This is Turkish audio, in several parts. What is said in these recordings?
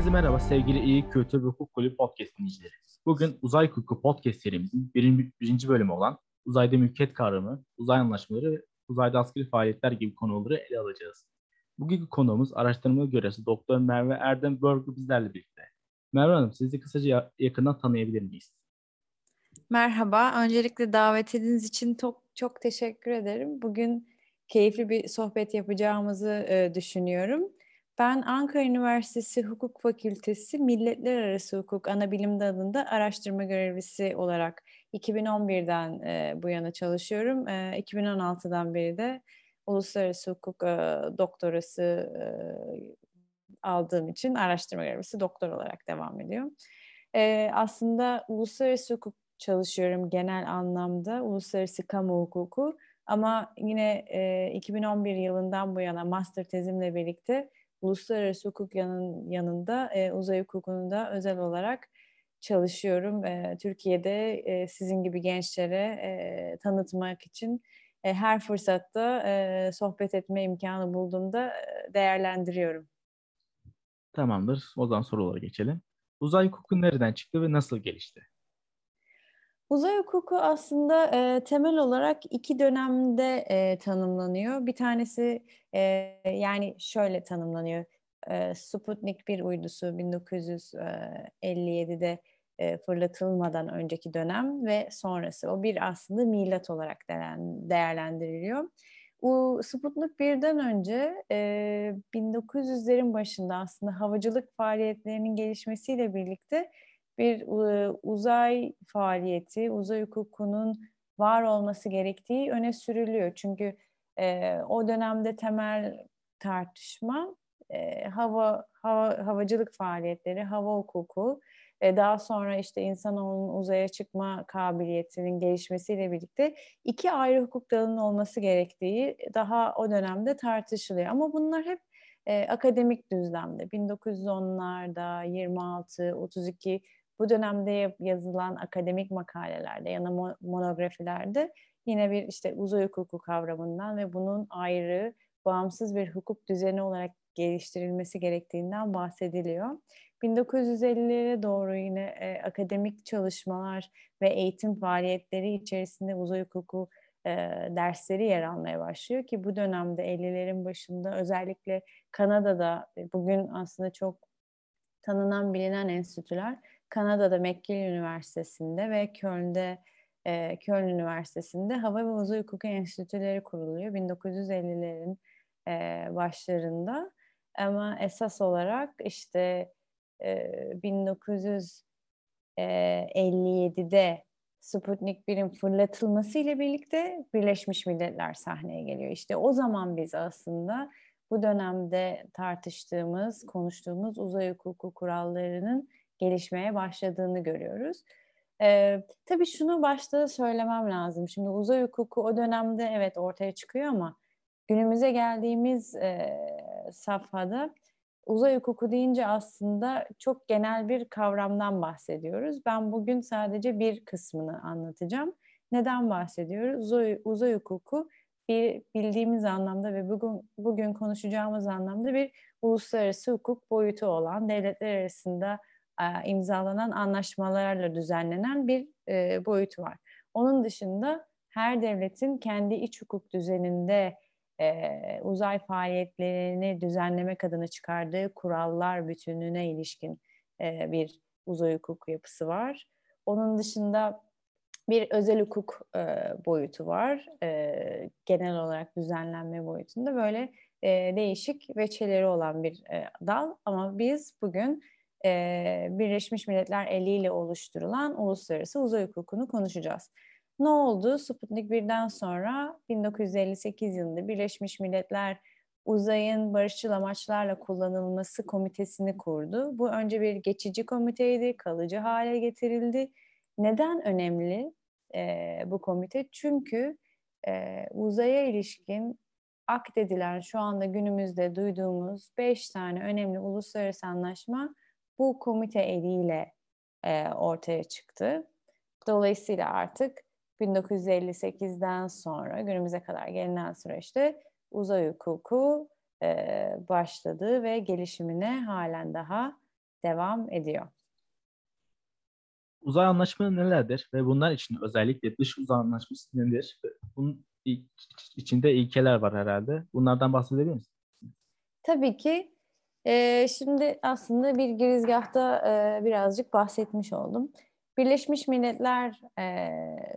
Herkese merhaba sevgili İyi Kötü ve Hukuk Kulübü podcast dinleyicileri. Bugün Uzay Hukuku podcast serimizin birinci, birinci bölümü olan uzayda mülkiyet kavramı, uzay anlaşmaları ve uzayda askeri faaliyetler gibi konuları ele alacağız. Bugünkü konuğumuz araştırma görevlisi Doktor Merve Erdem Börgü bizlerle birlikte. Merve Hanım sizi kısaca yakından tanıyabilir miyiz? Merhaba. Öncelikle davetiniz için çok çok teşekkür ederim. Bugün keyifli bir sohbet yapacağımızı e, düşünüyorum. Ben Ankara Üniversitesi Hukuk Fakültesi Milletler Arası Hukuk Anabilim Dalı'nda araştırma görevlisi olarak 2011'den e, bu yana çalışıyorum. E, 2016'dan beri de uluslararası hukuk e, doktorası e, aldığım için araştırma görevlisi doktor olarak devam ediyorum. E, aslında uluslararası hukuk çalışıyorum genel anlamda, uluslararası kamu hukuku. Ama yine e, 2011 yılından bu yana master tezimle birlikte uluslararası hukuk yanın, yanında e, uzay hukukunu da özel olarak çalışıyorum. E, Türkiye'de e, sizin gibi gençlere e, tanıtmak için e, her fırsatta e, sohbet etme imkanı bulduğumda e, değerlendiriyorum. Tamamdır. O zaman sorulara geçelim. Uzay hukuku nereden çıktı ve nasıl gelişti? Uzay hukuku aslında e, temel olarak iki dönemde e, tanımlanıyor. Bir tanesi e, yani şöyle tanımlanıyor. E, Sputnik 1 uydusu 1957'de e, fırlatılmadan önceki dönem ve sonrası. O bir aslında milat olarak değerlendiriliyor. Bu Sputnik 1'den önce e, 1900'lerin başında aslında havacılık faaliyetlerinin gelişmesiyle birlikte bir uzay faaliyeti, uzay hukukunun var olması gerektiği öne sürülüyor. Çünkü e, o dönemde temel tartışma e, hava, hava havacılık faaliyetleri, hava hukuku, e, daha sonra işte insanoğlunun uzaya çıkma kabiliyetinin gelişmesiyle birlikte iki ayrı hukuk dalının olması gerektiği daha o dönemde tartışılıyor. Ama bunlar hep e, akademik düzlemde 1910'larda 26, 32 bu dönemde yazılan akademik makalelerde ya da monografilerde yine bir işte uzay hukuku kavramından ve bunun ayrı, bağımsız bir hukuk düzeni olarak geliştirilmesi gerektiğinden bahsediliyor. 1950'lere doğru yine e, akademik çalışmalar ve eğitim faaliyetleri içerisinde uzay hukuku e, dersleri yer almaya başlıyor ki bu dönemde 50'lerin başında özellikle Kanada'da bugün aslında çok tanınan bilinen enstitüler Kanada'da McGill Üniversitesi'nde ve Köln'de e, Köln Üniversitesi'nde Hava ve Uzay Hukuku Enstitüleri kuruluyor 1950'lerin e, başlarında. Ama esas olarak işte e, 1957'de Sputnik 1'in fırlatılması ile birlikte Birleşmiş Milletler sahneye geliyor. İşte o zaman biz aslında bu dönemde tartıştığımız, konuştuğumuz uzay hukuku kurallarının gelişmeye başladığını görüyoruz. Ee, tabii şunu başta söylemem lazım. Şimdi uzay hukuku o dönemde evet ortaya çıkıyor ama günümüze geldiğimiz e, safhada uzay hukuku deyince aslında çok genel bir kavramdan bahsediyoruz. Ben bugün sadece bir kısmını anlatacağım. Neden bahsediyoruz? Uzay, uzay hukuku bir bildiğimiz anlamda ve bugün bugün konuşacağımız anlamda bir uluslararası hukuk boyutu olan devletler arasında imzalanan anlaşmalarla düzenlenen bir e, boyutu var. Onun dışında her devletin kendi iç hukuk düzeninde e, uzay faaliyetlerini düzenlemek adına çıkardığı kurallar bütünlüğüne ilişkin e, bir uzay hukuk yapısı var. Onun dışında bir özel hukuk e, boyutu var. E, genel olarak düzenlenme boyutunda böyle e, değişik veçeleri olan bir e, dal. Ama biz bugün e, Birleşmiş Milletler eliyle oluşturulan uluslararası uzay hukukunu konuşacağız. Ne oldu? Sputnik 1'den sonra 1958 yılında Birleşmiş Milletler uzayın barışçıl amaçlarla kullanılması komitesini kurdu. Bu önce bir geçici komiteydi, kalıcı hale getirildi. Neden önemli e, bu komite? Çünkü e, uzaya ilişkin akdedilen şu anda günümüzde duyduğumuz beş tane önemli uluslararası anlaşma bu komite eliyle e, ortaya çıktı. Dolayısıyla artık 1958'den sonra günümüze kadar gelinen süreçte uzay hukuku e, başladı ve gelişimine halen daha devam ediyor. Uzay anlaşmaları nelerdir ve bunlar için özellikle dış uzay anlaşması nedir? Bunun içinde ilkeler var herhalde. Bunlardan bahsedebilir misiniz? Tabii ki. Şimdi aslında bir girizgahta e, birazcık bahsetmiş oldum. Birleşmiş Milletler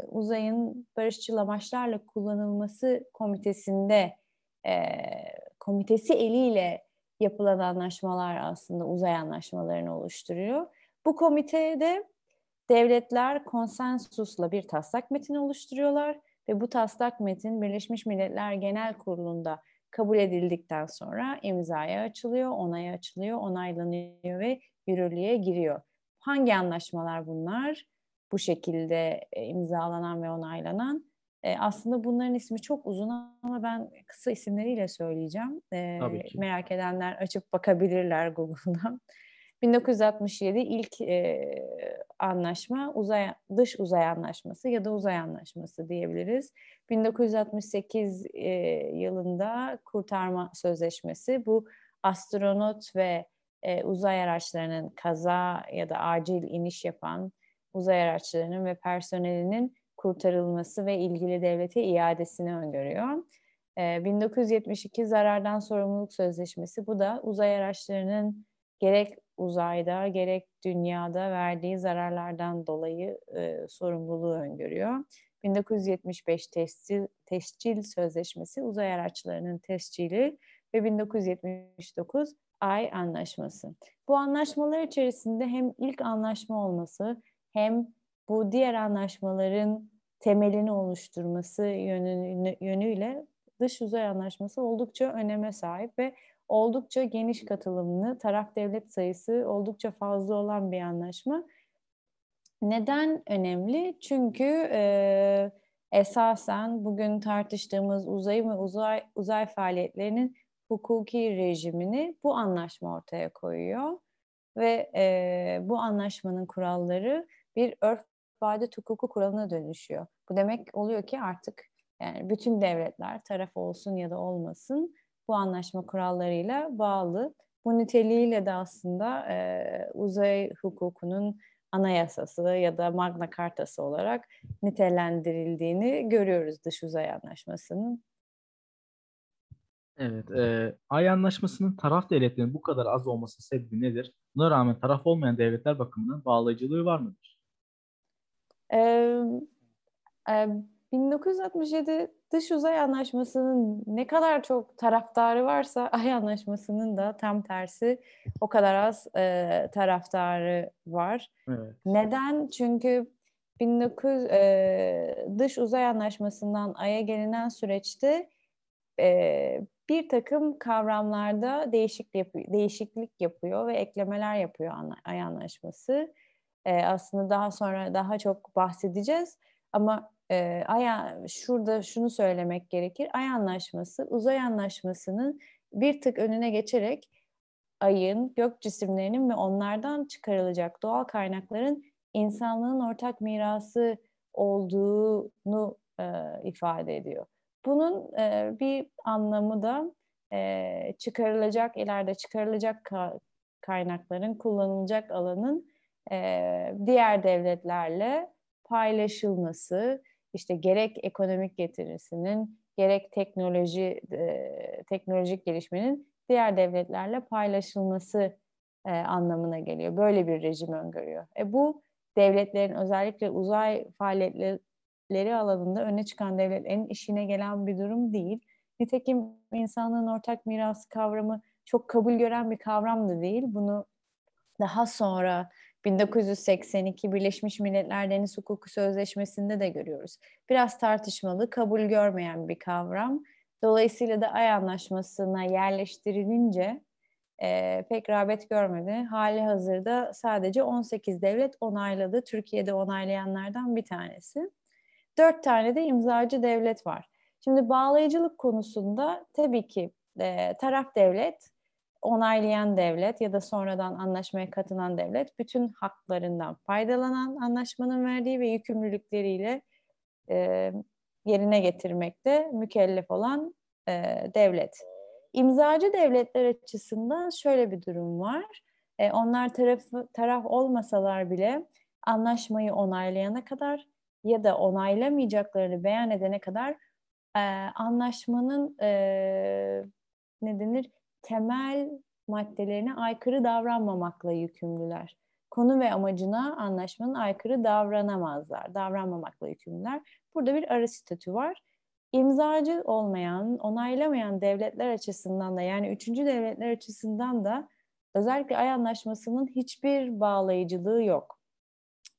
uzayın barışçıl amaçlarla kullanılması komitesinde komitesi eliyle yapılan anlaşmalar aslında uzay anlaşmalarını oluşturuyor. Bu komitede devletler konsensusla bir taslak metin oluşturuyorlar ve bu taslak metin Birleşmiş Milletler Genel Kurulu'nda kabul edildikten sonra imzaya açılıyor, onaya açılıyor, onaylanıyor ve yürürlüğe giriyor. Hangi anlaşmalar bunlar? Bu şekilde e, imzalanan ve onaylanan. E, aslında bunların ismi çok uzun ama ben kısa isimleriyle söyleyeceğim. E, merak edenler açıp bakabilirler Google'dan. 1967 ilk e, anlaşma uzay dış uzay anlaşması ya da uzay anlaşması diyebiliriz. 1968 e, yılında kurtarma sözleşmesi bu astronot ve e, uzay araçlarının kaza ya da acil iniş yapan uzay araçlarının ve personelinin kurtarılması ve ilgili devlete iadesini öngörüyor. E, 1972 zarardan sorumluluk sözleşmesi bu da uzay araçlarının gerek uzayda gerek dünyada verdiği zararlardan dolayı e, sorumluluğu öngörüyor. 1975 tescil, tescil sözleşmesi uzay araçlarının tescili ve 1979 Ay Anlaşması. Bu anlaşmalar içerisinde hem ilk anlaşma olması hem bu diğer anlaşmaların temelini oluşturması yönü, yönüyle dış uzay anlaşması oldukça öneme sahip ve oldukça geniş katılımlı, taraf devlet sayısı oldukça fazla olan bir anlaşma. Neden önemli? Çünkü e, esasen bugün tartıştığımız uzay ve uzay, uzay faaliyetlerinin hukuki rejimini bu anlaşma ortaya koyuyor. Ve e, bu anlaşmanın kuralları bir örf adet hukuku kuralına dönüşüyor. Bu demek oluyor ki artık yani bütün devletler taraf olsun ya da olmasın bu anlaşma kurallarıyla bağlı. Bu niteliğiyle de aslında e, uzay hukukunun anayasası ya da Magna Cartası olarak nitelendirildiğini görüyoruz dış uzay anlaşmasının. Evet, e, Ay Anlaşması'nın taraf devletlerin bu kadar az olması sebebi nedir? Buna rağmen taraf olmayan devletler bakımından bağlayıcılığı var mıdır? Ee, e, 1967 Dış Uzay Anlaşması'nın ne kadar çok taraftarı varsa Ay Anlaşması'nın da tam tersi o kadar az e, taraftarı var. Evet. Neden? Çünkü 19 e, Dış Uzay Anlaşması'ndan Ay'a gelinen süreçte e, bir takım kavramlarda değişiklik, yapıyor, değişiklik yapıyor ve eklemeler yapıyor Ay Anlaşması. E, aslında daha sonra daha çok bahsedeceğiz. Ama e, aya şurada şunu söylemek gerekir. Ay anlaşması, uzay anlaşmasının bir tık önüne geçerek ayın, gök cisimlerinin ve onlardan çıkarılacak doğal kaynakların insanlığın ortak mirası olduğunu e, ifade ediyor. Bunun e, bir anlamı da e, çıkarılacak, ileride çıkarılacak ka- kaynakların kullanılacak alanın e, diğer devletlerle paylaşılması, işte gerek ekonomik getirisinin, gerek teknoloji e, teknolojik gelişmenin diğer devletlerle paylaşılması e, anlamına geliyor. Böyle bir rejim öngörüyor. E, bu devletlerin özellikle uzay faaliyetleri alanında öne çıkan devletlerin işine gelen bir durum değil. Nitekim insanlığın ortak mirası kavramı çok kabul gören bir kavram da değil. Bunu daha sonra 1982 Birleşmiş Milletler Deniz Hukuku Sözleşmesi'nde de görüyoruz. Biraz tartışmalı, kabul görmeyen bir kavram. Dolayısıyla da Ay Anlaşması'na yerleştirilince e, pek rağbet görmedi. Hali hazırda sadece 18 devlet onayladı. Türkiye'de onaylayanlardan bir tanesi. Dört tane de imzacı devlet var. Şimdi bağlayıcılık konusunda tabii ki e, taraf devlet onaylayan devlet ya da sonradan anlaşmaya katılan devlet bütün haklarından faydalanan anlaşmanın verdiği ve yükümlülükleriyle e, yerine getirmekte mükellef olan e, devlet. İmzacı devletler açısından şöyle bir durum var. E, onlar tarafı, taraf olmasalar bile anlaşmayı onaylayana kadar ya da onaylamayacaklarını beyan edene kadar e, anlaşmanın e, ne denir temel maddelerine aykırı davranmamakla yükümlüler. Konu ve amacına anlaşmanın aykırı davranamazlar, davranmamakla yükümlüler. Burada bir arı statü var. İmzacı olmayan, onaylamayan devletler açısından da yani üçüncü devletler açısından da özellikle ay anlaşmasının hiçbir bağlayıcılığı yok.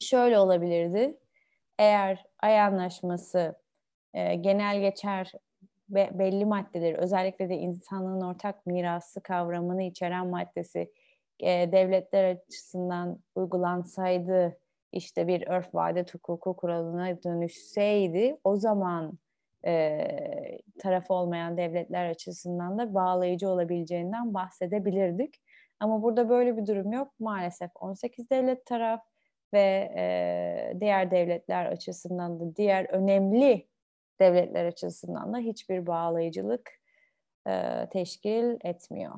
Şöyle olabilirdi. Eğer ay anlaşması e, genel geçer be, belli maddeleri özellikle de insanlığın ortak mirası kavramını içeren maddesi e, devletler açısından uygulansaydı işte bir örf vadet hukuku kuralına dönüşseydi o zaman e, taraf olmayan devletler açısından da bağlayıcı olabileceğinden bahsedebilirdik. Ama burada böyle bir durum yok. Maalesef 18 devlet taraf ve e, diğer devletler açısından da diğer önemli devletler açısından da hiçbir bağlayıcılık e, teşkil etmiyor.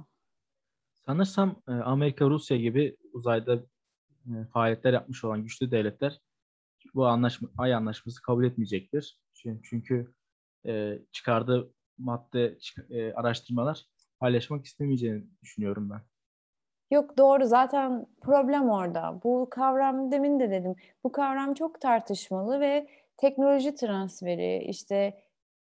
Sanırsam e, Amerika, Rusya gibi uzayda e, faaliyetler yapmış olan güçlü devletler bu anlaşma, ay anlaşması kabul etmeyecektir. Çünkü e, çıkardığı madde e, araştırmalar paylaşmak istemeyeceğini düşünüyorum ben. Yok doğru zaten problem orada. Bu kavram demin de dedim. Bu kavram çok tartışmalı ve teknoloji transferi, işte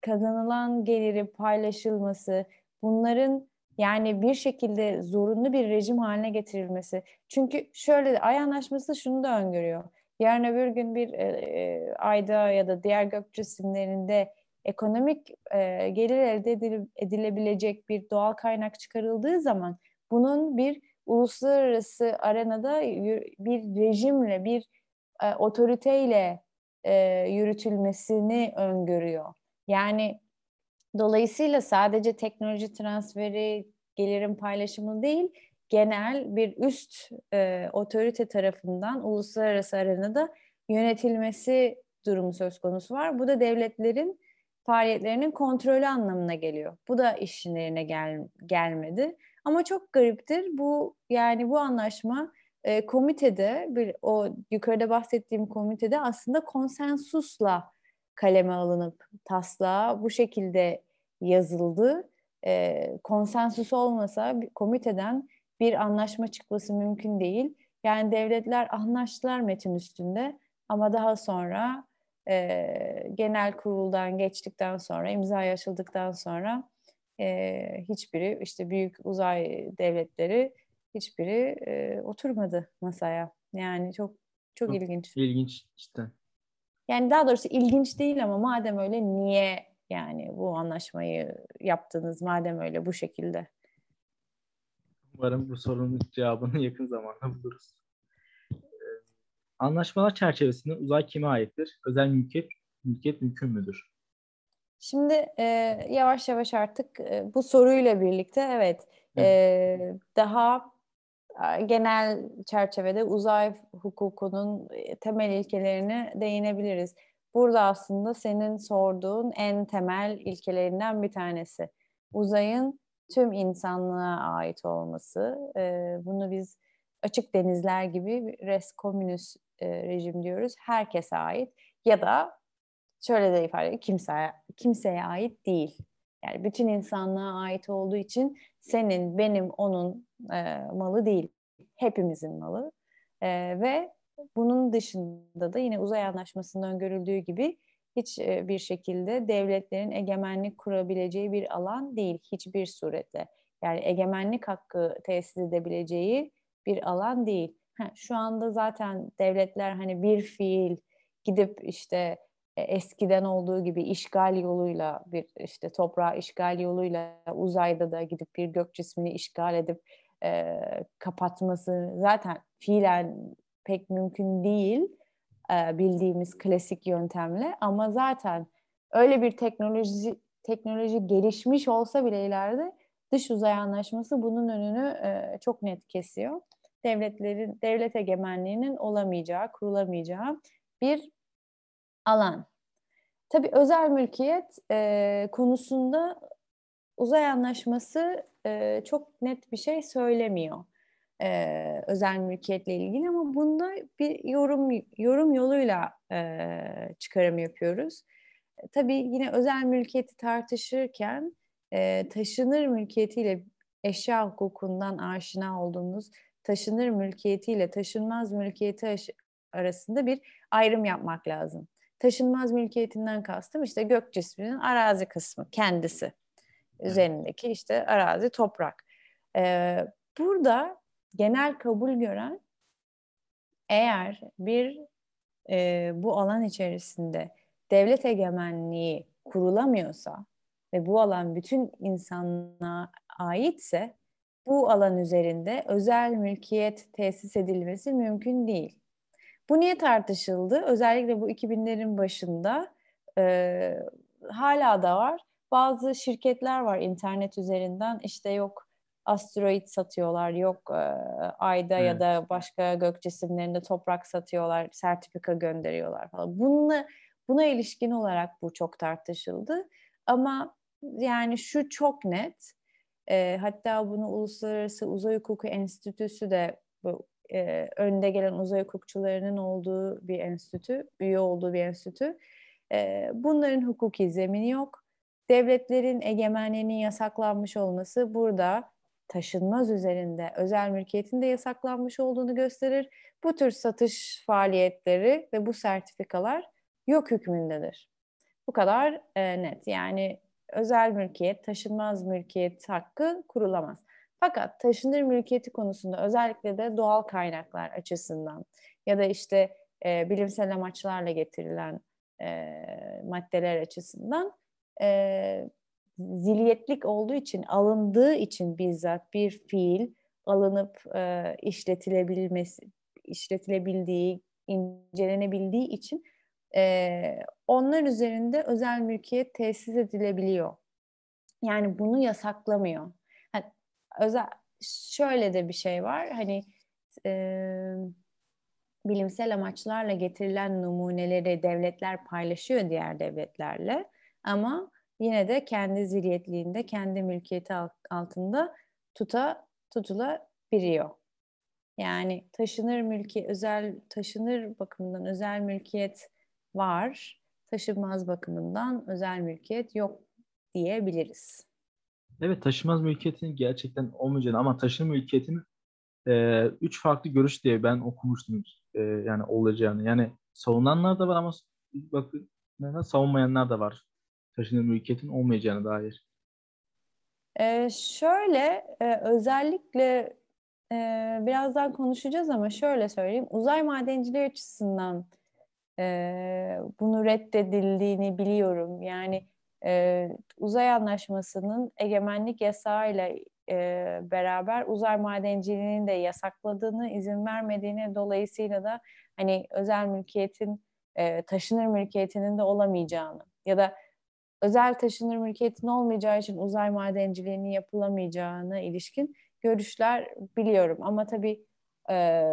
kazanılan geliri paylaşılması, bunların yani bir şekilde zorunlu bir rejim haline getirilmesi. Çünkü şöyle ay anlaşması şunu da öngörüyor. Yarın öbür gün bir e, e, ayda ya da diğer gök cisimlerinde ekonomik e, gelir elde edile, edilebilecek bir doğal kaynak çıkarıldığı zaman bunun bir uluslararası arenada bir rejimle, bir e, otoriteyle e, yürütülmesini öngörüyor. Yani dolayısıyla sadece teknoloji transferi, gelirin paylaşımı değil, genel bir üst e, otorite tarafından uluslararası arenada yönetilmesi durumu söz konusu var. Bu da devletlerin faaliyetlerinin kontrolü anlamına geliyor. Bu da işlerine gel, gelmedi. Ama çok gariptir. Bu yani bu anlaşma e, komitede bir o yukarıda bahsettiğim komitede aslında konsensusla kaleme alınıp taslağa bu şekilde yazıldı. E, konsensus olmasa bir komiteden bir anlaşma çıkması mümkün değil. Yani devletler anlaştılar metin üstünde ama daha sonra e, genel kuruldan geçtikten sonra imza yaşıldıktan sonra e, hiçbiri işte büyük uzay devletleri hiçbiri e, oturmadı masaya. Yani çok çok, çok ilginç. İlginç işte. Yani daha doğrusu ilginç değil ama madem öyle niye yani bu anlaşmayı yaptınız madem öyle bu şekilde? Umarım bu sorunun cevabını yakın zamanda buluruz. Anlaşmalar çerçevesinde uzay kime aittir? Özel mülkiyet, mülkiyet mümkün müdür? Şimdi e, yavaş yavaş artık e, bu soruyla birlikte evet, evet. E, daha genel çerçevede uzay hukukunun temel ilkelerine değinebiliriz. Burada aslında senin sorduğun en temel ilkelerinden bir tanesi. Uzayın tüm insanlığa ait olması. Bunu biz açık denizler gibi res communis e, rejim diyoruz. Herkese ait ya da şöyle de ifade kimseye, kimseye ait değil. Yani bütün insanlığa ait olduğu için senin, benim, onun e, malı değil. Hepimizin malı. E, ve bunun dışında da yine uzay anlaşmasından görüldüğü gibi hiç e, şekilde devletlerin egemenlik kurabileceği bir alan değil hiçbir surette. Yani egemenlik hakkı tesis edebileceği bir alan değil. Ha, şu anda zaten devletler hani bir fiil gidip işte eskiden olduğu gibi işgal yoluyla bir işte toprağı işgal yoluyla uzayda da gidip bir gök cismini işgal edip e, kapatması zaten fiilen pek mümkün değil e, bildiğimiz klasik yöntemle ama zaten öyle bir teknoloji teknoloji gelişmiş olsa bile ileride dış uzay anlaşması bunun önünü e, çok net kesiyor. Devletlerin devlet egemenliğinin olamayacağı, kurulamayacağı bir alan. Tabii özel mülkiyet e, konusunda uzay anlaşması e, çok net bir şey söylemiyor. e, özel mülkiyetle ilgili ama bunda bir yorum yorum yoluyla e, çıkarım yapıyoruz. Tabii yine özel mülkiyeti tartışırken e, taşınır mülkiyetiyle eşya hukukundan aşina olduğumuz taşınır mülkiyetiyle taşınmaz mülkiyeti arasında bir ayrım yapmak lazım. Taşınmaz mülkiyetinden kastım işte gök cisminin arazi kısmı kendisi. Üzerindeki işte arazi toprak. Ee, burada genel kabul gören eğer bir e, bu alan içerisinde devlet egemenliği kurulamıyorsa ve bu alan bütün insanlığa aitse bu alan üzerinde özel mülkiyet tesis edilmesi mümkün değil. Bu niye tartışıldı? Özellikle bu 2000'lerin başında e, hala da var. Bazı şirketler var internet üzerinden işte yok asteroid satıyorlar, yok e, ayda evet. ya da başka gök cisimlerinde toprak satıyorlar, sertifika gönderiyorlar falan. Bununla, buna ilişkin olarak bu çok tartışıldı. Ama yani şu çok net. E, hatta bunu Uluslararası Uzay Hukuku Enstitüsü de bu e, önde gelen uzay hukukçularının olduğu bir enstitü, üye olduğu bir enstitü. E, bunların hukuki zemini yok. Devletlerin egemenliğinin yasaklanmış olması burada taşınmaz üzerinde özel mülkiyetin de yasaklanmış olduğunu gösterir. Bu tür satış faaliyetleri ve bu sertifikalar yok hükmündedir. Bu kadar e, net. Yani özel mülkiyet, taşınmaz mülkiyet hakkı kurulamaz. Fakat taşınır mülkiyeti konusunda özellikle de doğal kaynaklar açısından ya da işte e, bilimsel amaçlarla getirilen e, maddeler açısından e, ziliyetlik olduğu için, alındığı için bizzat bir fiil alınıp e, işletilebilmesi, işletilebildiği, incelenebildiği için e, onlar üzerinde özel mülkiyet tesis edilebiliyor. Yani bunu yasaklamıyor. Özel şöyle de bir şey var. Hani e, bilimsel amaçlarla getirilen numuneleri devletler paylaşıyor diğer devletlerle ama yine de kendi ziliyetliğinde, kendi mülkiyeti altında tuta tutulabiliyor. Yani taşınır mülki özel taşınır bakımından özel mülkiyet var. Taşınmaz bakımından özel mülkiyet yok diyebiliriz. Evet taşınmaz mülkiyetin gerçekten olmayacağını ama taşınır mülkiyetin e, üç farklı görüş diye ben okumuştum e, yani olacağını. Yani savunanlar da var ama bakın savunmayanlar da var. Taşınır mülkiyetin olmayacağını dair. Ee, şöyle e, özellikle e, birazdan konuşacağız ama şöyle söyleyeyim. Uzay madenciliği açısından e, bunu reddedildiğini biliyorum. Yani e, uzay anlaşmasının egemenlik yasağıyla e, beraber uzay madenciliğinin de yasakladığını, izin vermediğini dolayısıyla da hani özel mülkiyetin e, taşınır mülkiyetinin de olamayacağını ya da özel taşınır mülkiyetin olmayacağı için uzay madenciliğinin yapılamayacağına ilişkin görüşler biliyorum. Ama tabii e,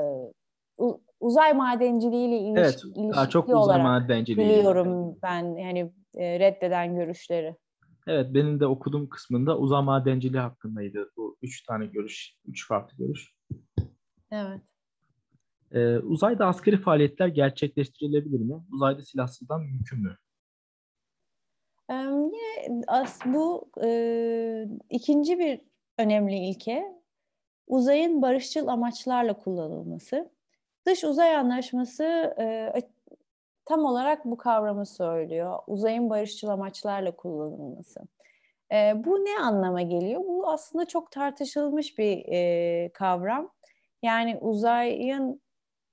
uzay madenciliğiyle iliş, evet, ilişkili çok uzay olarak madenciliği biliyorum ben yani e, reddeden görüşleri. Evet benim de okuduğum kısmında uzay madenciliği hakkındaydı bu üç tane görüş, üç farklı görüş. Evet. Ee, uzayda askeri faaliyetler gerçekleştirilebilir mi? Uzayda silahsızdan mümkün mü? Ee, yine as, bu e, ikinci bir önemli ilke uzayın barışçıl amaçlarla kullanılması. Dış uzay anlaşması e, tam olarak bu kavramı söylüyor. Uzayın barışçıl amaçlarla kullanılması. E, bu ne anlama geliyor? Bu aslında çok tartışılmış bir e, kavram. Yani uzayın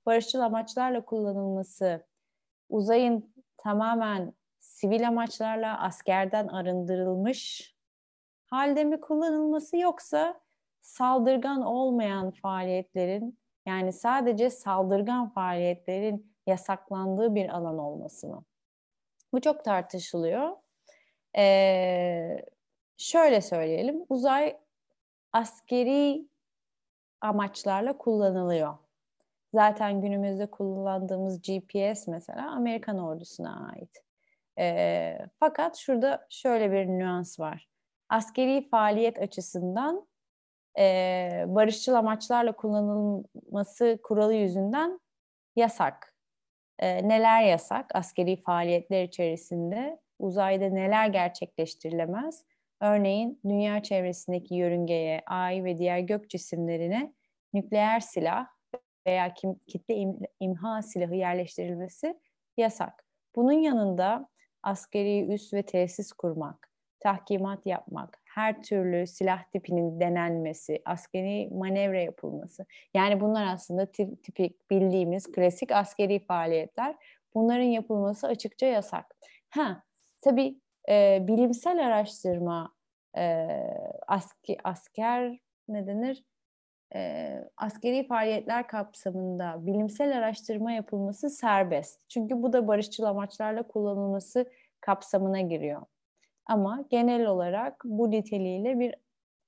barışçıl amaçlarla kullanılması, uzayın tamamen sivil amaçlarla askerden arındırılmış halde mi kullanılması yoksa saldırgan olmayan faaliyetlerin yani sadece saldırgan faaliyetlerin yasaklandığı bir alan olması mı? Bu çok tartışılıyor. Ee, şöyle söyleyelim, uzay askeri amaçlarla kullanılıyor. Zaten günümüzde kullandığımız GPS mesela Amerikan ordusuna ait. E, fakat şurada şöyle bir nüans var. Askeri faaliyet açısından e, barışçıl amaçlarla kullanılması kuralı yüzünden yasak. E, neler yasak askeri faaliyetler içerisinde? Uzayda neler gerçekleştirilemez? Örneğin dünya çevresindeki yörüngeye, ay ve diğer gök cisimlerine nükleer silah veya kim, kitle im, imha silahı yerleştirilmesi yasak. Bunun yanında askeri üs ve tesis kurmak, tahkimat yapmak, her türlü silah tipinin denenmesi, askeri manevra yapılması. Yani bunlar aslında tip, tipik bildiğimiz klasik askeri faaliyetler. Bunların yapılması açıkça yasak. Ha, tabii e, bilimsel araştırma, e, aski, asker ne denir? E, askeri faaliyetler kapsamında bilimsel araştırma yapılması serbest. Çünkü bu da barışçıl amaçlarla kullanılması kapsamına giriyor. Ama genel olarak bu niteliğiyle bir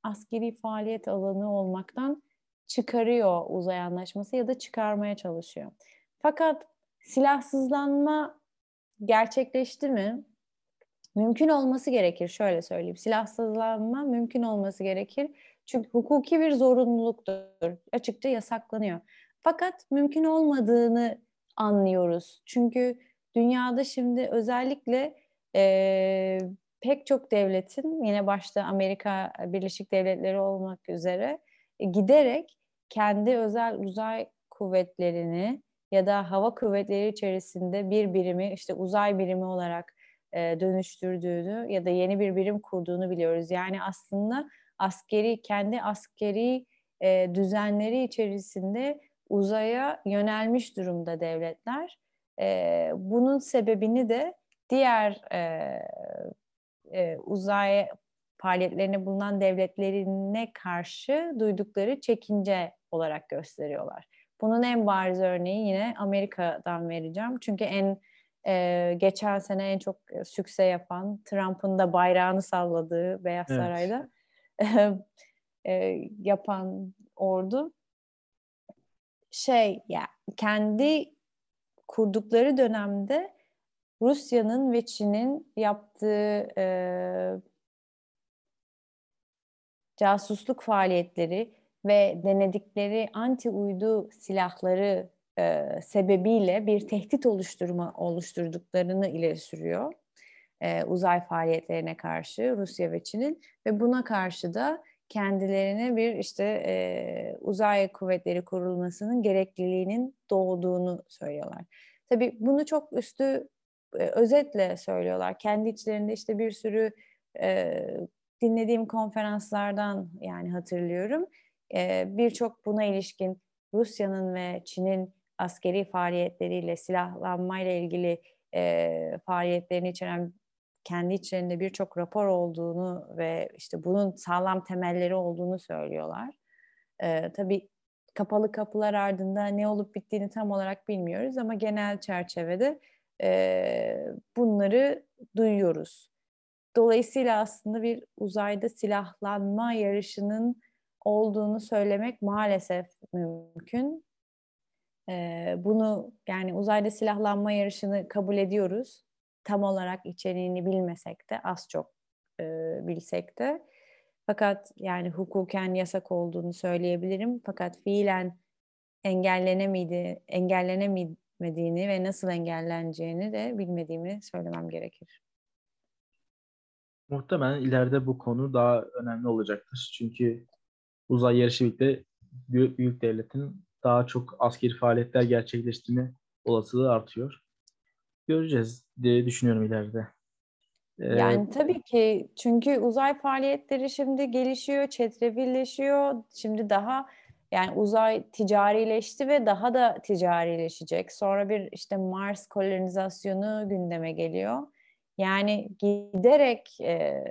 askeri faaliyet alanı olmaktan çıkarıyor uzay anlaşması ya da çıkarmaya çalışıyor. Fakat silahsızlanma gerçekleşti mi? Mümkün olması gerekir. Şöyle söyleyeyim. Silahsızlanma mümkün olması gerekir. Çünkü hukuki bir zorunluluktur. Açıkça yasaklanıyor. Fakat mümkün olmadığını anlıyoruz. Çünkü dünyada şimdi özellikle e, pek çok devletin yine başta Amerika Birleşik Devletleri olmak üzere e, giderek kendi özel uzay kuvvetlerini ya da hava kuvvetleri içerisinde bir birimi işte uzay birimi olarak e, dönüştürdüğünü ya da yeni bir birim kurduğunu biliyoruz. Yani aslında askeri kendi askeri e, düzenleri içerisinde uzaya yönelmiş durumda devletler. E, bunun sebebini de diğer e, e, uzay faaliyetlerine bulunan devletlerine karşı duydukları çekince olarak gösteriyorlar. Bunun en bariz örneği yine Amerika'dan vereceğim. Çünkü en e, geçen sene en çok sükse yapan, Trump'ın da bayrağını salladığı Beyaz evet. Saray'da e, yapan ordu şey ya yani kendi kurdukları dönemde Rusya'nın ve Çin'in yaptığı e, casusluk faaliyetleri ve denedikleri anti uydu silahları e, sebebiyle bir tehdit oluşturma oluşturduklarını ileri sürüyor e, uzay faaliyetlerine karşı Rusya ve Çin'in ve buna karşı da kendilerine bir işte e, uzay kuvvetleri kurulmasının gerekliliğinin doğduğunu söylüyorlar. Tabii bunu çok üstü e, özetle söylüyorlar. Kendi içlerinde işte bir sürü e, dinlediğim konferanslardan yani hatırlıyorum. E, Birçok buna ilişkin Rusya'nın ve Çin'in askeri faaliyetleriyle, silahlanmayla ilgili e, faaliyetlerini içeren kendi içlerinde birçok rapor olduğunu ve işte bunun sağlam temelleri olduğunu söylüyorlar. E, tabii kapalı kapılar ardında ne olup bittiğini tam olarak bilmiyoruz ama genel çerçevede e, bunları duyuyoruz. Dolayısıyla aslında bir uzayda silahlanma yarışının olduğunu söylemek maalesef mümkün. E, bunu yani uzayda silahlanma yarışını kabul ediyoruz. Tam olarak içeriğini bilmesek de az çok e, bilsek de. Fakat yani hukuken yasak olduğunu söyleyebilirim. Fakat fiilen engellenemedi, engellenemedi etmediğini ve nasıl engelleneceğini de bilmediğimi söylemem gerekir. Muhtemelen ileride bu konu daha önemli olacaktır. Çünkü uzay yarışı birlikte büyük, büyük devletin daha çok askeri faaliyetler gerçekleştirme olasılığı artıyor. Göreceğiz diye düşünüyorum ileride. Ee, yani tabii ki çünkü uzay faaliyetleri şimdi gelişiyor, çetrefilleşiyor. Şimdi daha yani uzay ticarileşti ve daha da ticarileşecek. Sonra bir işte Mars kolonizasyonu gündeme geliyor. Yani giderek e,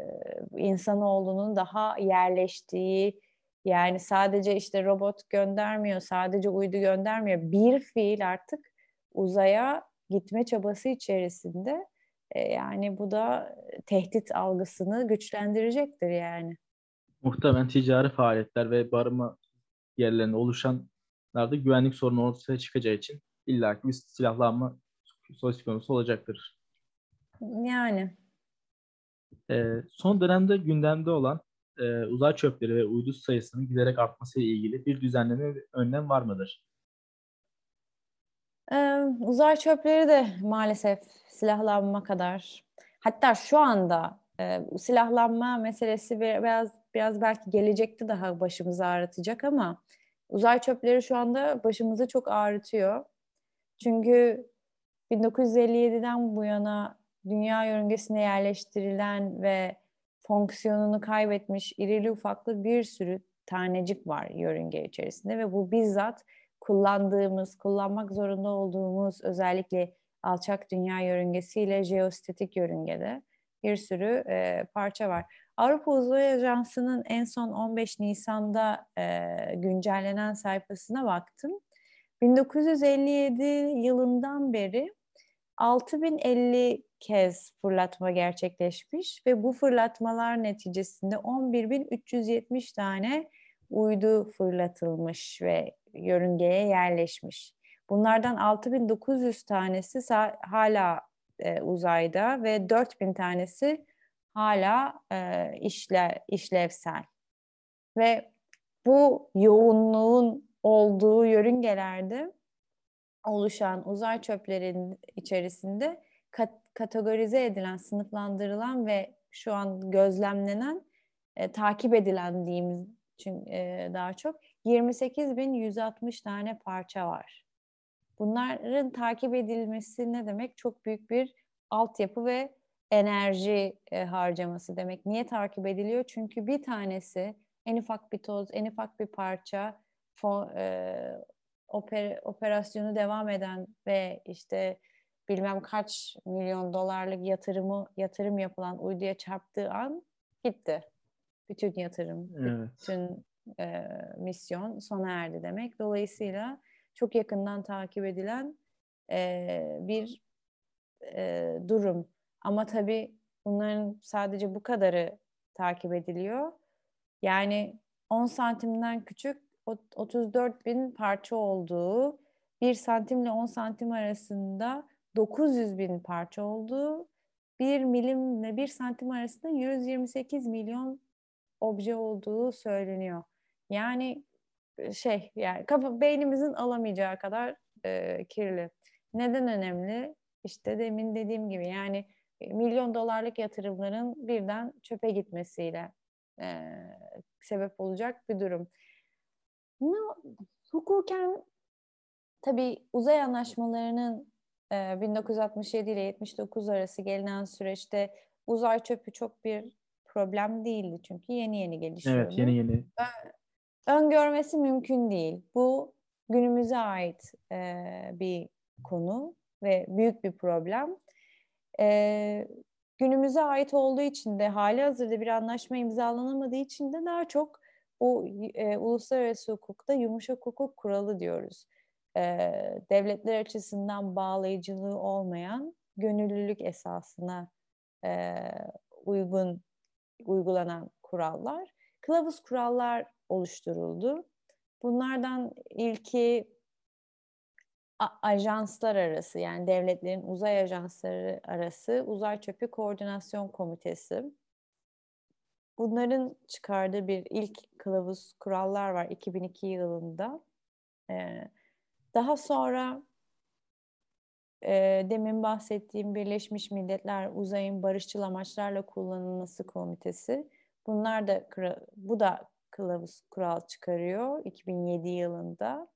insanoğlunun daha yerleştiği yani sadece işte robot göndermiyor, sadece uydu göndermiyor. Bir fiil artık uzaya gitme çabası içerisinde. E, yani bu da tehdit algısını güçlendirecektir yani. Muhtemelen ticari faaliyetler ve barınma yerlerinde oluşanlarda güvenlik sorunu ortaya çıkacağı için illaki bir silahlanma söz konusu olacaktır. Yani. E, son dönemde gündemde olan e, uzay çöpleri ve uydu sayısının giderek artması ile ilgili bir düzenleme ve önlem var mıdır? Ee, uzay çöpleri de maalesef silahlanma kadar hatta şu anda e, silahlanma meselesi biraz biraz belki gelecekte daha başımızı ağrıtacak ama uzay çöpleri şu anda başımızı çok ağrıtıyor. Çünkü 1957'den bu yana dünya yörüngesine yerleştirilen ve fonksiyonunu kaybetmiş irili ufaklı bir sürü tanecik var yörünge içerisinde ve bu bizzat kullandığımız, kullanmak zorunda olduğumuz özellikle alçak dünya yörüngesiyle jeostatik yörüngede bir sürü e, parça var. Avrupa Uzay Ajansı'nın en son 15 Nisan'da e, güncellenen sayfasına baktım. 1957 yılından beri 6050 kez fırlatma gerçekleşmiş ve bu fırlatmalar neticesinde 11.370 tane uydu fırlatılmış ve yörüngeye yerleşmiş. Bunlardan 6900 tanesi hala e, uzayda ve 4000 tanesi hala e, işle, işlevsel. Ve bu yoğunluğun olduğu yörüngelerde oluşan uzay çöplerin içerisinde kat, kategorize edilen, sınıflandırılan ve şu an gözlemlenen, e, takip edilen diyeyim için e, daha çok 28.160 tane parça var. Bunların takip edilmesi ne demek? Çok büyük bir altyapı ve enerji e, harcaması demek. Niye takip ediliyor? Çünkü bir tanesi en ufak bir toz, en ufak bir parça fo, e, oper, operasyonu devam eden ve işte bilmem kaç milyon dolarlık yatırımı yatırım yapılan uyduya çarptığı an gitti. Bütün yatırım, evet. bütün e, misyon sona erdi demek. Dolayısıyla çok yakından takip edilen e, bir e, durum. Ama tabii bunların sadece bu kadarı takip ediliyor. Yani 10 santimden küçük 34 bin parça olduğu, 1 santimle 10 santim arasında 900 bin parça olduğu, 1 milimle 1 santim arasında 128 milyon obje olduğu söyleniyor. Yani şey yani kafa beynimizin alamayacağı kadar e, kirli. Neden önemli? İşte demin dediğim gibi yani milyon dolarlık yatırımların birden çöpe gitmesiyle e, sebep olacak bir durum. Ne, hukuken tabii uzay anlaşmalarının e, 1967 ile 79 arası gelinen süreçte uzay çöpü çok bir problem değildi çünkü yeni yeni gelişiyordu. Evet yeni yeni. Öngörmesi mümkün değil. Bu günümüze ait e, bir konu ve büyük bir problem. E, günümüze ait olduğu için de hali hazırda bir anlaşma imzalanamadığı için de daha çok bu e, uluslararası hukukta yumuşak hukuk kuralı diyoruz. E, devletler açısından bağlayıcılığı olmayan gönüllülük esasına e, uygun uygulanan kurallar. Kılavuz kurallar oluşturuldu. Bunlardan ilki ajanslar arası yani devletlerin uzay ajansları arası Uzay Çöpü Koordinasyon Komitesi. Bunların çıkardığı bir ilk kılavuz kurallar var 2002 yılında. Ee, daha sonra e, demin bahsettiğim Birleşmiş Milletler Uzayın Barışçıl Amaçlarla Kullanılması Komitesi. Bunlar da bu da kılavuz kural çıkarıyor 2007 yılında.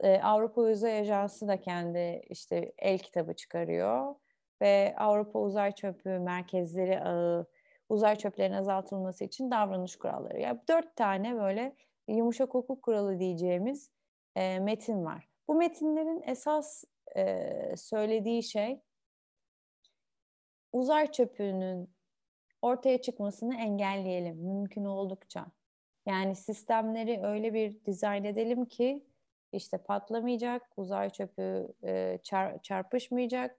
Ee, Avrupa Uzay Ajansı da kendi işte el kitabı çıkarıyor ve Avrupa Uzay Çöpü Merkezleri Ağı uzay çöplerinin azaltılması için davranış kuralları. Yani dört tane böyle yumuşak hukuk kuralı diyeceğimiz e, metin var. Bu metinlerin esas e, söylediği şey uzay çöpünün ortaya çıkmasını engelleyelim mümkün oldukça. Yani sistemleri öyle bir dizayn edelim ki işte patlamayacak, uzay çöpü e, çar, çarpışmayacak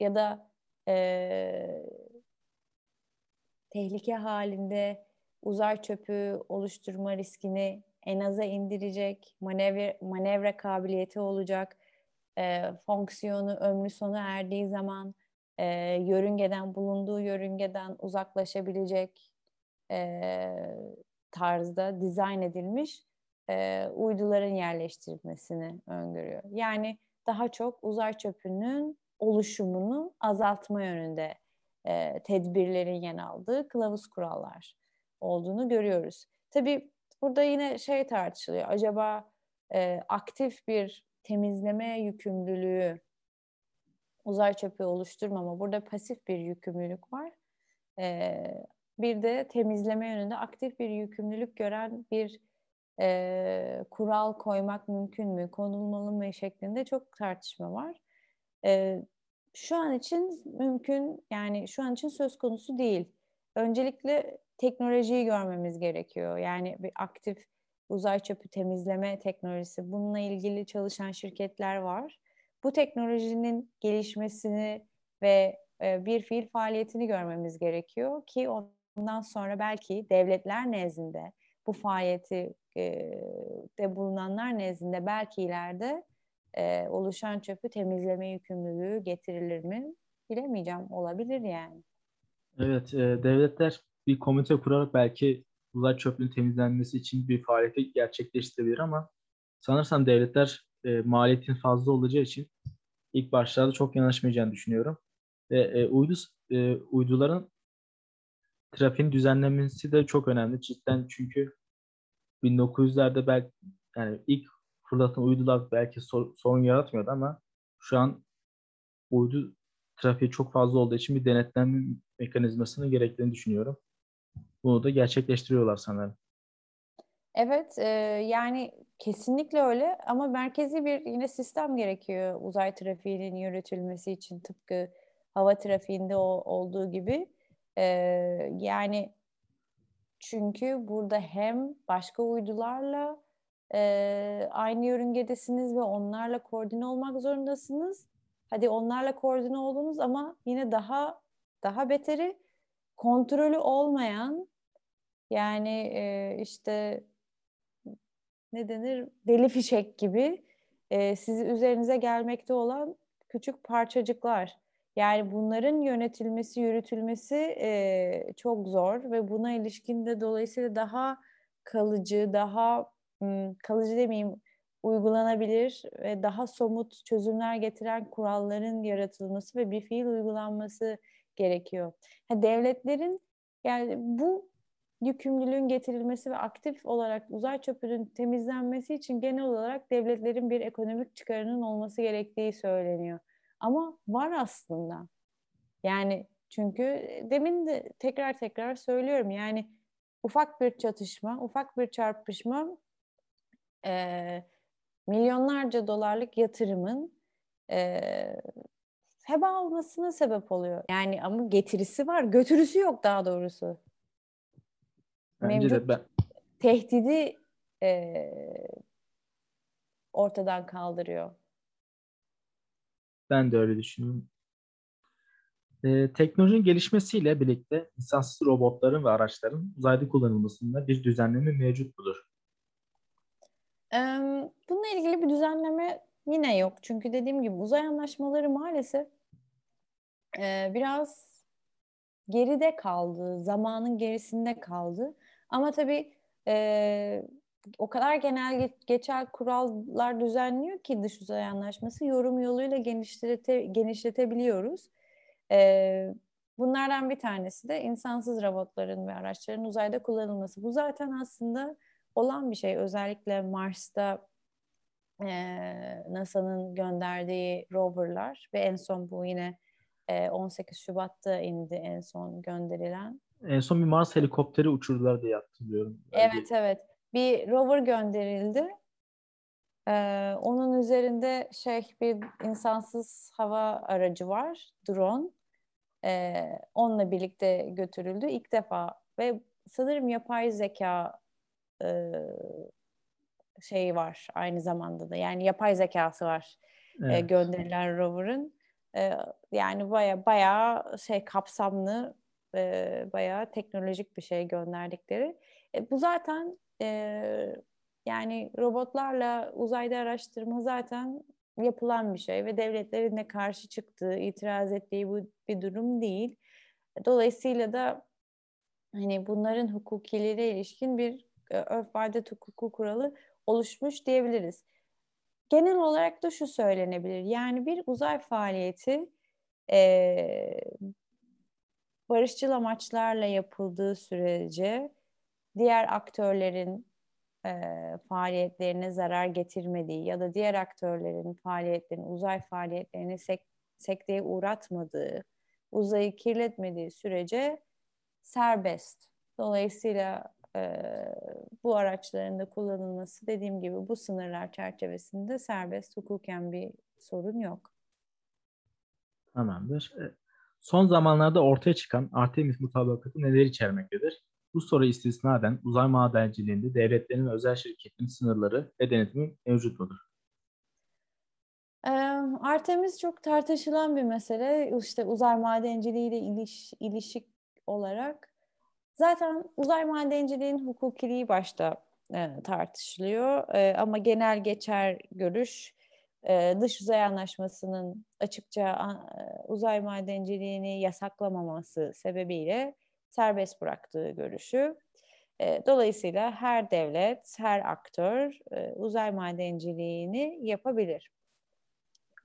ya da e, tehlike halinde uzay çöpü oluşturma riskini en aza indirecek, manevra, manevra kabiliyeti olacak, e, fonksiyonu ömrü sonu erdiği zaman e, yörüngeden, bulunduğu yörüngeden uzaklaşabilecek, e, tarzda dizayn edilmiş e, uyduların yerleştirilmesini öngörüyor. Yani daha çok uzay çöpünün oluşumunu azaltma yönünde e, tedbirlerin yen aldığı kılavuz kurallar olduğunu görüyoruz. Tabii burada yine şey tartışılıyor. Acaba e, aktif bir temizleme yükümlülüğü uzay çöpü oluşturmama. Burada pasif bir yükümlülük var. E, bir de temizleme yönünde aktif bir yükümlülük gören bir e, kural koymak mümkün mü, konulmalı mı şeklinde çok tartışma var. E, şu an için mümkün, yani şu an için söz konusu değil. Öncelikle teknolojiyi görmemiz gerekiyor. Yani bir aktif uzay çöpü temizleme teknolojisi. Bununla ilgili çalışan şirketler var. Bu teknolojinin gelişmesini ve e, bir fiil faaliyetini görmemiz gerekiyor ki ondan sonra belki devletler nezdinde bu faaliyeti e, de bulunanlar nezdinde belki ileride e, oluşan çöpü temizleme yükümlülüğü getirilir mi? Bilemeyeceğim. Olabilir yani. Evet, devletler bir komite kurarak belki uzay çöplüğün temizlenmesi için bir faaliyeti gerçekleştirebilir ama sanırsam devletler maliyetin fazla olacağı için ilk başlarda çok yanaşmayacağını düşünüyorum. Ve e, uydu e, uyduların trafiğin düzenlenmesi de çok önemli cidden çünkü 1900'lerde belki yani ilk fırlatan uydular belki sorun yaratmıyordu ama şu an uydu trafiği çok fazla olduğu için bir denetlenme mekanizmasının gerektiğini düşünüyorum. Bunu da gerçekleştiriyorlar sanırım. Evet, e, yani kesinlikle öyle ama merkezi bir yine sistem gerekiyor uzay trafiğinin yürütülmesi için tıpkı hava trafiğinde o, olduğu gibi. E, yani çünkü burada hem başka uydularla e, aynı yörüngedesiniz ve onlarla koordine olmak zorundasınız. Hadi onlarla koordine oldunuz ama yine daha daha beteri kontrolü olmayan yani e, işte ne denir deli fişek gibi e, sizi üzerinize gelmekte olan küçük parçacıklar. Yani bunların yönetilmesi, yürütülmesi e, çok zor ve buna ilişkin de dolayısıyla daha kalıcı, daha kalıcı demeyeyim, uygulanabilir ve daha somut çözümler getiren kuralların yaratılması ve bir fiil uygulanması gerekiyor. Ha, devletlerin yani bu yükümlülüğün getirilmesi ve aktif olarak uzay çöpünün temizlenmesi için genel olarak devletlerin bir ekonomik çıkarının olması gerektiği söyleniyor. Ama var aslında. Yani çünkü demin de tekrar tekrar söylüyorum yani ufak bir çatışma, ufak bir çarpışma e, milyonlarca dolarlık yatırımın e, heba olmasına sebep oluyor. Yani ama getirisi var, götürüsü yok daha doğrusu. Bence Mevcut ben... tehdidi e, ortadan kaldırıyor. Ben de öyle düşünüyorum. Ee, teknolojinin gelişmesiyle birlikte insansız robotların ve araçların uzayda kullanılmasında bir düzenleme mevcut mudur? Bununla ilgili bir düzenleme yine yok. Çünkü dediğim gibi uzay anlaşmaları maalesef biraz geride kaldı, zamanın gerisinde kaldı. Ama tabii o kadar genel geçer kurallar düzenliyor ki dış uzay anlaşması yorum yoluyla genişlete, genişletebiliyoruz. bunlardan bir tanesi de insansız robotların ve araçların uzayda kullanılması. Bu zaten aslında olan bir şey. Özellikle Mars'ta e, NASA'nın gönderdiği roverlar ve en son bu yine e, 18 Şubat'ta indi en son gönderilen. En son bir Mars helikopteri uçurdular diye hatırlıyorum. Evet evet. Bir rover gönderildi. Ee, onun üzerinde şey bir insansız hava aracı var, drone. Ee, onunla birlikte götürüldü ilk defa ve sanırım yapay zeka e, şeyi var aynı zamanda da. Yani yapay zekası var evet. e, gönderilen rover'ın. E, yani baya baya şey kapsamlı e, bayağı teknolojik bir şey gönderdikleri. E, bu zaten e, yani robotlarla uzayda araştırma zaten yapılan bir şey ve devletlerin de karşı çıktığı, itiraz ettiği bu bir durum değil. Dolayısıyla da hani bunların hukukilere ilişkin bir e, örf adet hukuku kuralı oluşmuş diyebiliriz. Genel olarak da şu söylenebilir. Yani bir uzay faaliyeti e, barışçıl amaçlarla yapıldığı sürece diğer aktörlerin e, faaliyetlerine zarar getirmediği ya da diğer aktörlerin faaliyetlerini, uzay faaliyetlerini sek sekteye uğratmadığı, uzayı kirletmediği sürece serbest. Dolayısıyla e, bu araçların da kullanılması dediğim gibi bu sınırlar çerçevesinde serbest hukuken bir sorun yok. Tamamdır. Son zamanlarda ortaya çıkan Artemis mutabakatı neler içermektedir? Bu soru istisnaden uzay madenciliğinde devletlerin ve özel şirketlerin sınırları ve denetimi mevcut mudur? Artemis çok tartışılan bir mesele. İşte uzay madenciliği ile iliş, ilişik olarak. Zaten uzay madenciliğin hukukiliği başta e, tartışılıyor. E, ama genel geçer görüş dış uzay anlaşmasının açıkça e, uzay madenciliğini yasaklamaması sebebiyle serbest bıraktığı görüşü. E, dolayısıyla her devlet, her aktör e, uzay madenciliğini yapabilir.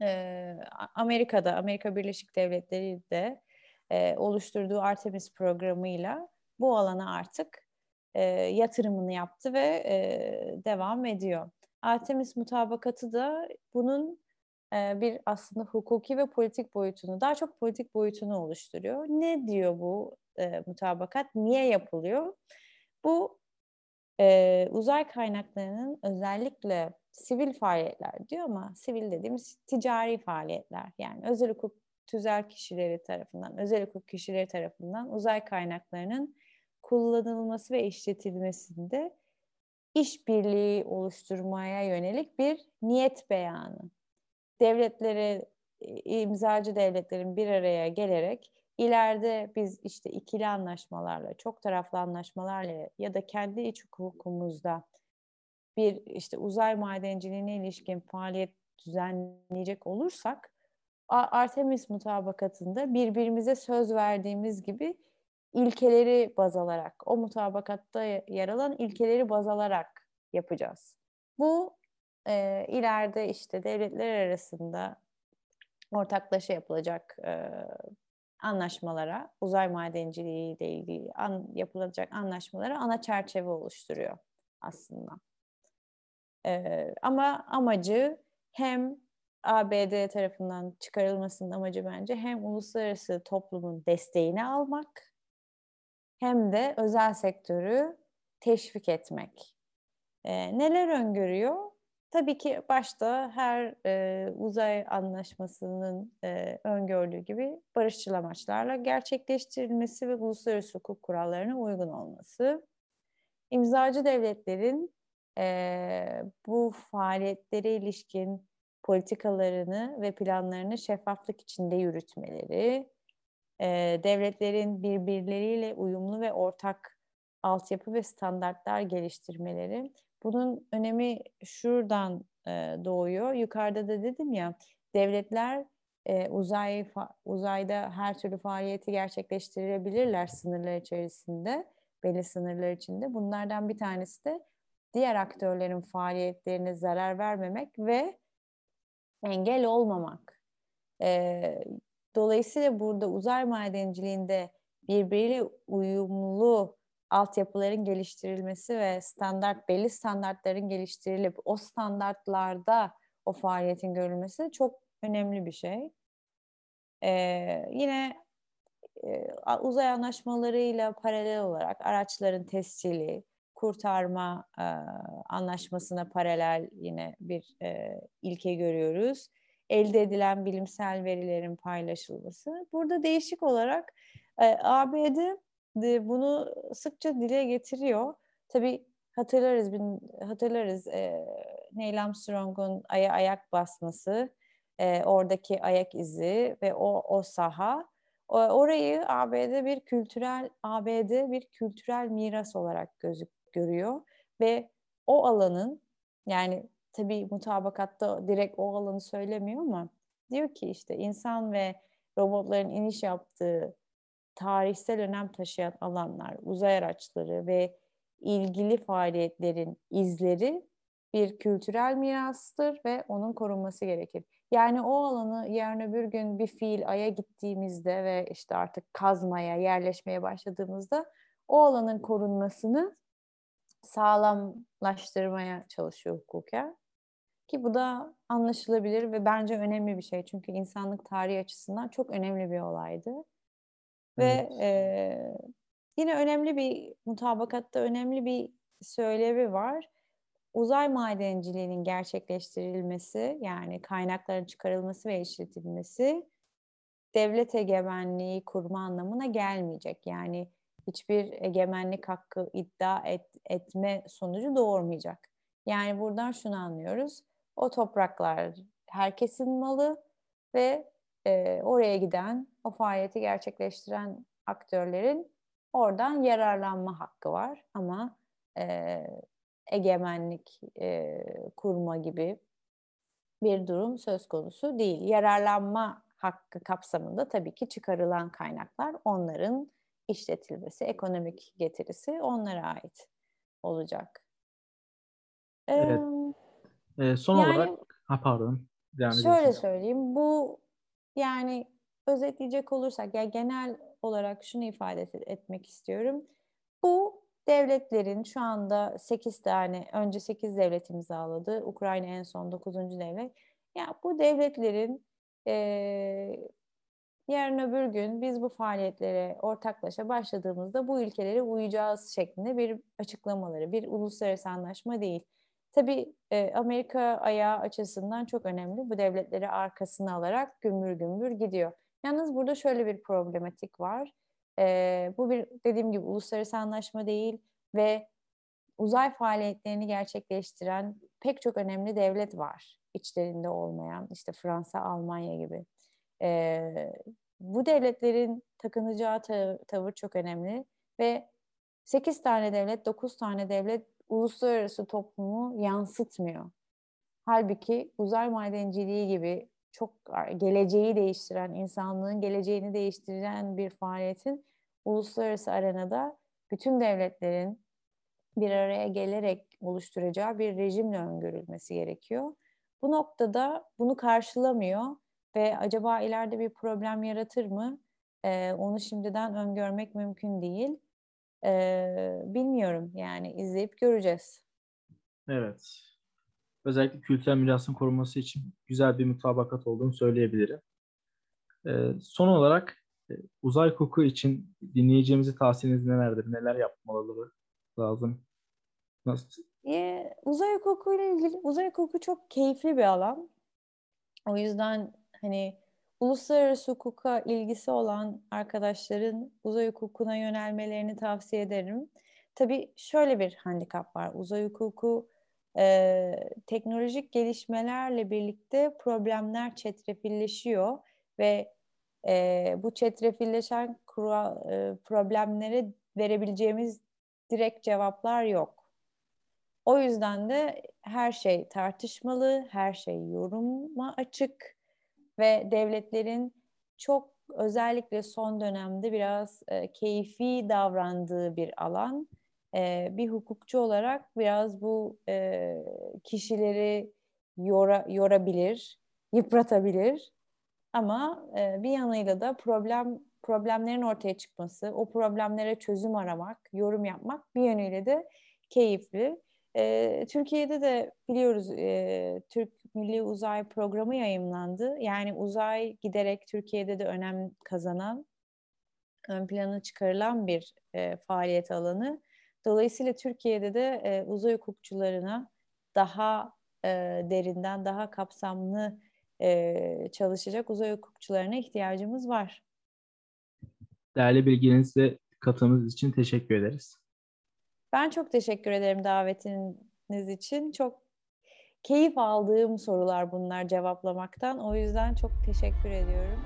E, Amerika'da, Amerika Birleşik Devletleri de e, oluşturduğu Artemis programıyla bu alana artık e, yatırımını yaptı ve e, devam ediyor. Artemis mutabakatı da bunun e, bir aslında hukuki ve politik boyutunu, daha çok politik boyutunu oluşturuyor. Ne diyor bu e, mutabakat? Niye yapılıyor? Bu e, uzay kaynaklarının özellikle sivil faaliyetler diyor ama sivil dediğimiz ticari faaliyetler yani özel hukuk tüzel kişileri tarafından, özel hukuk kişileri tarafından uzay kaynaklarının kullanılması ve işletilmesinde işbirliği oluşturmaya yönelik bir niyet beyanı. Devletleri, imzacı devletlerin bir araya gelerek ileride biz işte ikili anlaşmalarla, çok taraflı anlaşmalarla ya da kendi iç hukukumuzda bir işte uzay madenciliğine ilişkin faaliyet düzenleyecek olursak Artemis mutabakatında birbirimize söz verdiğimiz gibi ilkeleri baz alarak, o mutabakatta yer alan ilkeleri baz alarak yapacağız. Bu e, ileride işte devletler arasında ortaklaşa yapılacak e, anlaşmalara, uzay madenciliği ile ilgili an, yapılacak anlaşmalara ana çerçeve oluşturuyor aslında. E, ama amacı hem ABD tarafından çıkarılmasının amacı bence hem uluslararası toplumun desteğini almak hem de özel sektörü teşvik etmek. E, neler öngörüyor? Tabii ki başta her e, uzay anlaşmasının e, öngördüğü gibi barışçıl amaçlarla gerçekleştirilmesi ve uluslararası hukuk kurallarına uygun olması. İmzacı devletlerin e, bu faaliyetlere ilişkin politikalarını ve planlarını şeffaflık içinde yürütmeleri, e, devletlerin birbirleriyle uyumlu ve ortak altyapı ve standartlar geliştirmeleri. Bunun önemi şuradan e, doğuyor. Yukarıda da dedim ya, devletler e, uzay uzayda her türlü faaliyeti gerçekleştirebilirler sınırlar içerisinde, belli sınırlar içinde. Bunlardan bir tanesi de diğer aktörlerin faaliyetlerine zarar vermemek ve engel olmamak. E, Dolayısıyla burada uzay madenciliğinde birbiriyle uyumlu altyapıların geliştirilmesi ve standart belli standartların geliştirilip o standartlarda o faaliyetin görülmesi çok önemli bir şey. Ee, yine e, uzay anlaşmalarıyla paralel olarak araçların tescili, kurtarma e, anlaşmasına paralel yine bir e, ilke görüyoruz elde edilen bilimsel verilerin paylaşılması. Burada değişik olarak e, ABD de bunu sıkça dile getiriyor. Tabii hatırlarız hatırlarız e, Neil Armstrong'un aya ayak basması, e, oradaki ayak izi ve o o saha orayı ABD bir kültürel ABD bir kültürel miras olarak gözük görüyor ve o alanın yani tabii mutabakatta direkt o alanı söylemiyor ama diyor ki işte insan ve robotların iniş yaptığı tarihsel önem taşıyan alanlar, uzay araçları ve ilgili faaliyetlerin izleri bir kültürel mirastır ve onun korunması gerekir. Yani o alanı yarın öbür gün bir fiil aya gittiğimizde ve işte artık kazmaya, yerleşmeye başladığımızda o alanın korunmasını sağlamlaştırmaya çalışıyor hukuken. Ki bu da anlaşılabilir ve bence önemli bir şey. Çünkü insanlık tarihi açısından çok önemli bir olaydı. Evet. Ve e, yine önemli bir mutabakatta önemli bir söylevi var. Uzay madenciliğinin gerçekleştirilmesi yani kaynakların çıkarılması ve işletilmesi devlet egemenliği kurma anlamına gelmeyecek. Yani hiçbir egemenlik hakkı iddia et, etme sonucu doğurmayacak. Yani buradan şunu anlıyoruz. O topraklar herkesin malı ve e, oraya giden, o faaliyeti gerçekleştiren aktörlerin oradan yararlanma hakkı var. Ama e, egemenlik e, kurma gibi bir durum söz konusu değil. Yararlanma hakkı kapsamında tabii ki çıkarılan kaynaklar onların işletilmesi, ekonomik getirisi onlara ait olacak. Evet. Ee, son yani, olarak, ha pardon. Devam şöyle söyleyeyim, bu yani özetleyecek olursak, ya yani genel olarak şunu ifade etmek istiyorum. Bu devletlerin şu anda 8 tane, önce 8 devlet imzaladı. Ukrayna en son 9. devlet. Ya bu devletlerin e, yarın öbür gün biz bu faaliyetlere ortaklaşa başladığımızda bu ülkelere uyacağız şeklinde bir açıklamaları, bir uluslararası anlaşma değil. Tabii e, Amerika ayağı açısından çok önemli. Bu devletleri arkasına alarak gümbür gümbür gidiyor. Yalnız burada şöyle bir problematik var. E, bu bir dediğim gibi uluslararası anlaşma değil ve uzay faaliyetlerini gerçekleştiren pek çok önemli devlet var içlerinde olmayan işte Fransa, Almanya gibi. E, bu devletlerin takınacağı tavır çok önemli ve 8 tane devlet, 9 tane devlet uluslararası toplumu yansıtmıyor. Halbuki uzay madenciliği gibi çok geleceği değiştiren, insanlığın geleceğini değiştiren bir faaliyetin uluslararası arenada bütün devletlerin bir araya gelerek oluşturacağı bir rejimle öngörülmesi gerekiyor. Bu noktada bunu karşılamıyor ve acaba ileride bir problem yaratır mı? Ee, onu şimdiden öngörmek mümkün değil. Ee, bilmiyorum yani izleyip göreceğiz. Evet. Özellikle kültürel mirasın korunması için güzel bir mutabakat olduğunu söyleyebilirim. Ee, son olarak e, uzay hukuku için dinleyeceğimizi tavsiyeniz nelerdir? Neler yapmaları lazım? Nasıl? Ee, uzay hukuku ile ilgili uzay hukuku çok keyifli bir alan. O yüzden hani uluslararası hukuka ilgisi olan arkadaşların uzay hukukuna yönelmelerini tavsiye ederim. Tabii şöyle bir handikap var. Uzay hukuku e, teknolojik gelişmelerle birlikte problemler çetrefilleşiyor ve e, bu çetrefilleşen kura, e, problemlere verebileceğimiz direkt cevaplar yok. O yüzden de her şey tartışmalı, her şey yoruma açık ve devletlerin çok özellikle son dönemde biraz e, keyfi davrandığı bir alan. E, bir hukukçu olarak biraz bu e, kişileri yora, yorabilir, yıpratabilir. Ama e, bir yanıyla da problem problemlerin ortaya çıkması, o problemlere çözüm aramak, yorum yapmak bir yönüyle de keyifli. E, Türkiye'de de biliyoruz e, Türk Milli Uzay Programı yayımlandı. Yani uzay giderek Türkiye'de de önem kazanan, ön plana çıkarılan bir e, faaliyet alanı. Dolayısıyla Türkiye'de de e, uzay hukukçularına daha e, derinden, daha kapsamlı e, çalışacak uzay hukukçularına ihtiyacımız var. Değerli bilginizle katılımınız için teşekkür ederiz. Ben çok teşekkür ederim davetiniz için. Çok keyif aldığım sorular bunlar cevaplamaktan. O yüzden çok teşekkür ediyorum.